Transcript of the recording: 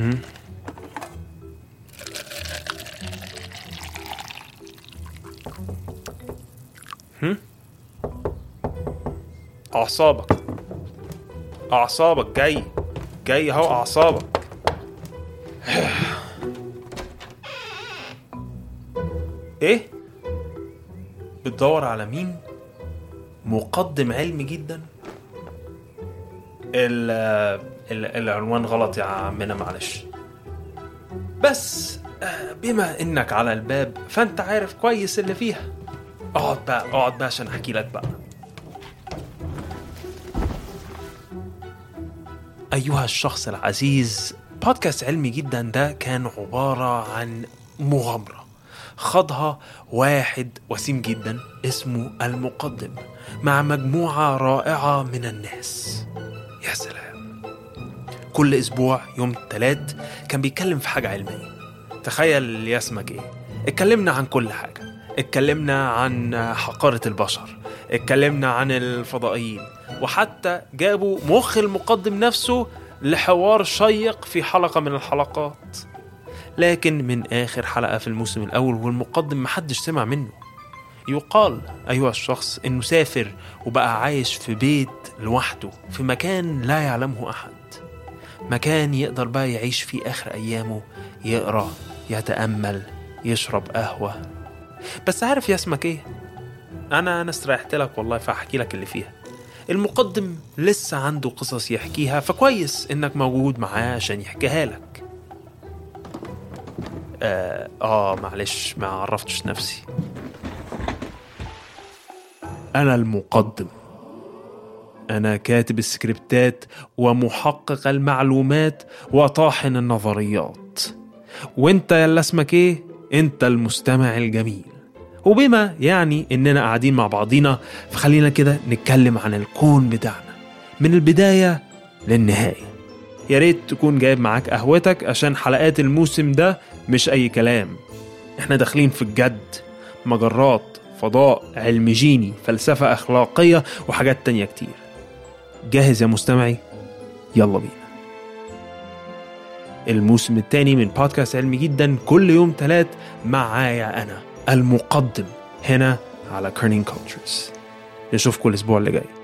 هم؟ أعصابك أعصابك جاي جاي أهو أعصابك إيه؟ بتدور على مين؟ مقدم علمي جدا؟ ال ال العنوان غلط يا عمنا معلش. بس آه، بما إنك على الباب فأنت عارف كويس اللي فيها. اقعد بقى اقعد بقى عشان أحكي لك بقى. أيها الشخص العزيز بودكاست علمي جدا ده كان عبارة عن مغامرة خاضها واحد وسيم جدا اسمه المقدم مع مجموعة رائعة من الناس. يا سلام كل أسبوع يوم التلات كان بيتكلم في حاجة علمية. تخيل يا اسمك إيه؟ اتكلمنا عن كل حاجة. اتكلمنا عن حقارة البشر. اتكلمنا عن الفضائيين. وحتى جابوا مخ المقدم نفسه لحوار شيق في حلقة من الحلقات. لكن من آخر حلقة في الموسم الأول والمقدم محدش سمع منه. يقال أيها الشخص إنه سافر وبقى عايش في بيت لوحده في مكان لا يعلمه أحد. مكان يقدر بقى يعيش فيه آخر أيامه يقرأ يتأمل يشرب قهوة. بس عارف يا اسمك إيه؟ أنا أنا استريحت لك والله فأحكي لك اللي فيها. المقدم لسه عنده قصص يحكيها فكويس إنك موجود معاه عشان يحكيها لك. آه, آه معلش ما عرفتش نفسي. أنا المقدم. أنا كاتب السكريبتات ومحقق المعلومات وطاحن النظريات. وأنت يلا اسمك إيه؟ أنت المستمع الجميل. وبما يعني إننا قاعدين مع بعضينا فخلينا كده نتكلم عن الكون بتاعنا. من البداية للنهاية. يا ريت تكون جايب معاك قهوتك عشان حلقات الموسم ده مش أي كلام. إحنا داخلين في الجد مجرات فضاء علم جيني فلسفة أخلاقية وحاجات تانية كتير. جاهز يا مستمعي؟ يلا بينا. الموسم الثاني من بودكاست علمي جدا كل يوم تلات معايا أنا المقدم هنا على Kerning Cultures نشوفكم الأسبوع اللي جاي.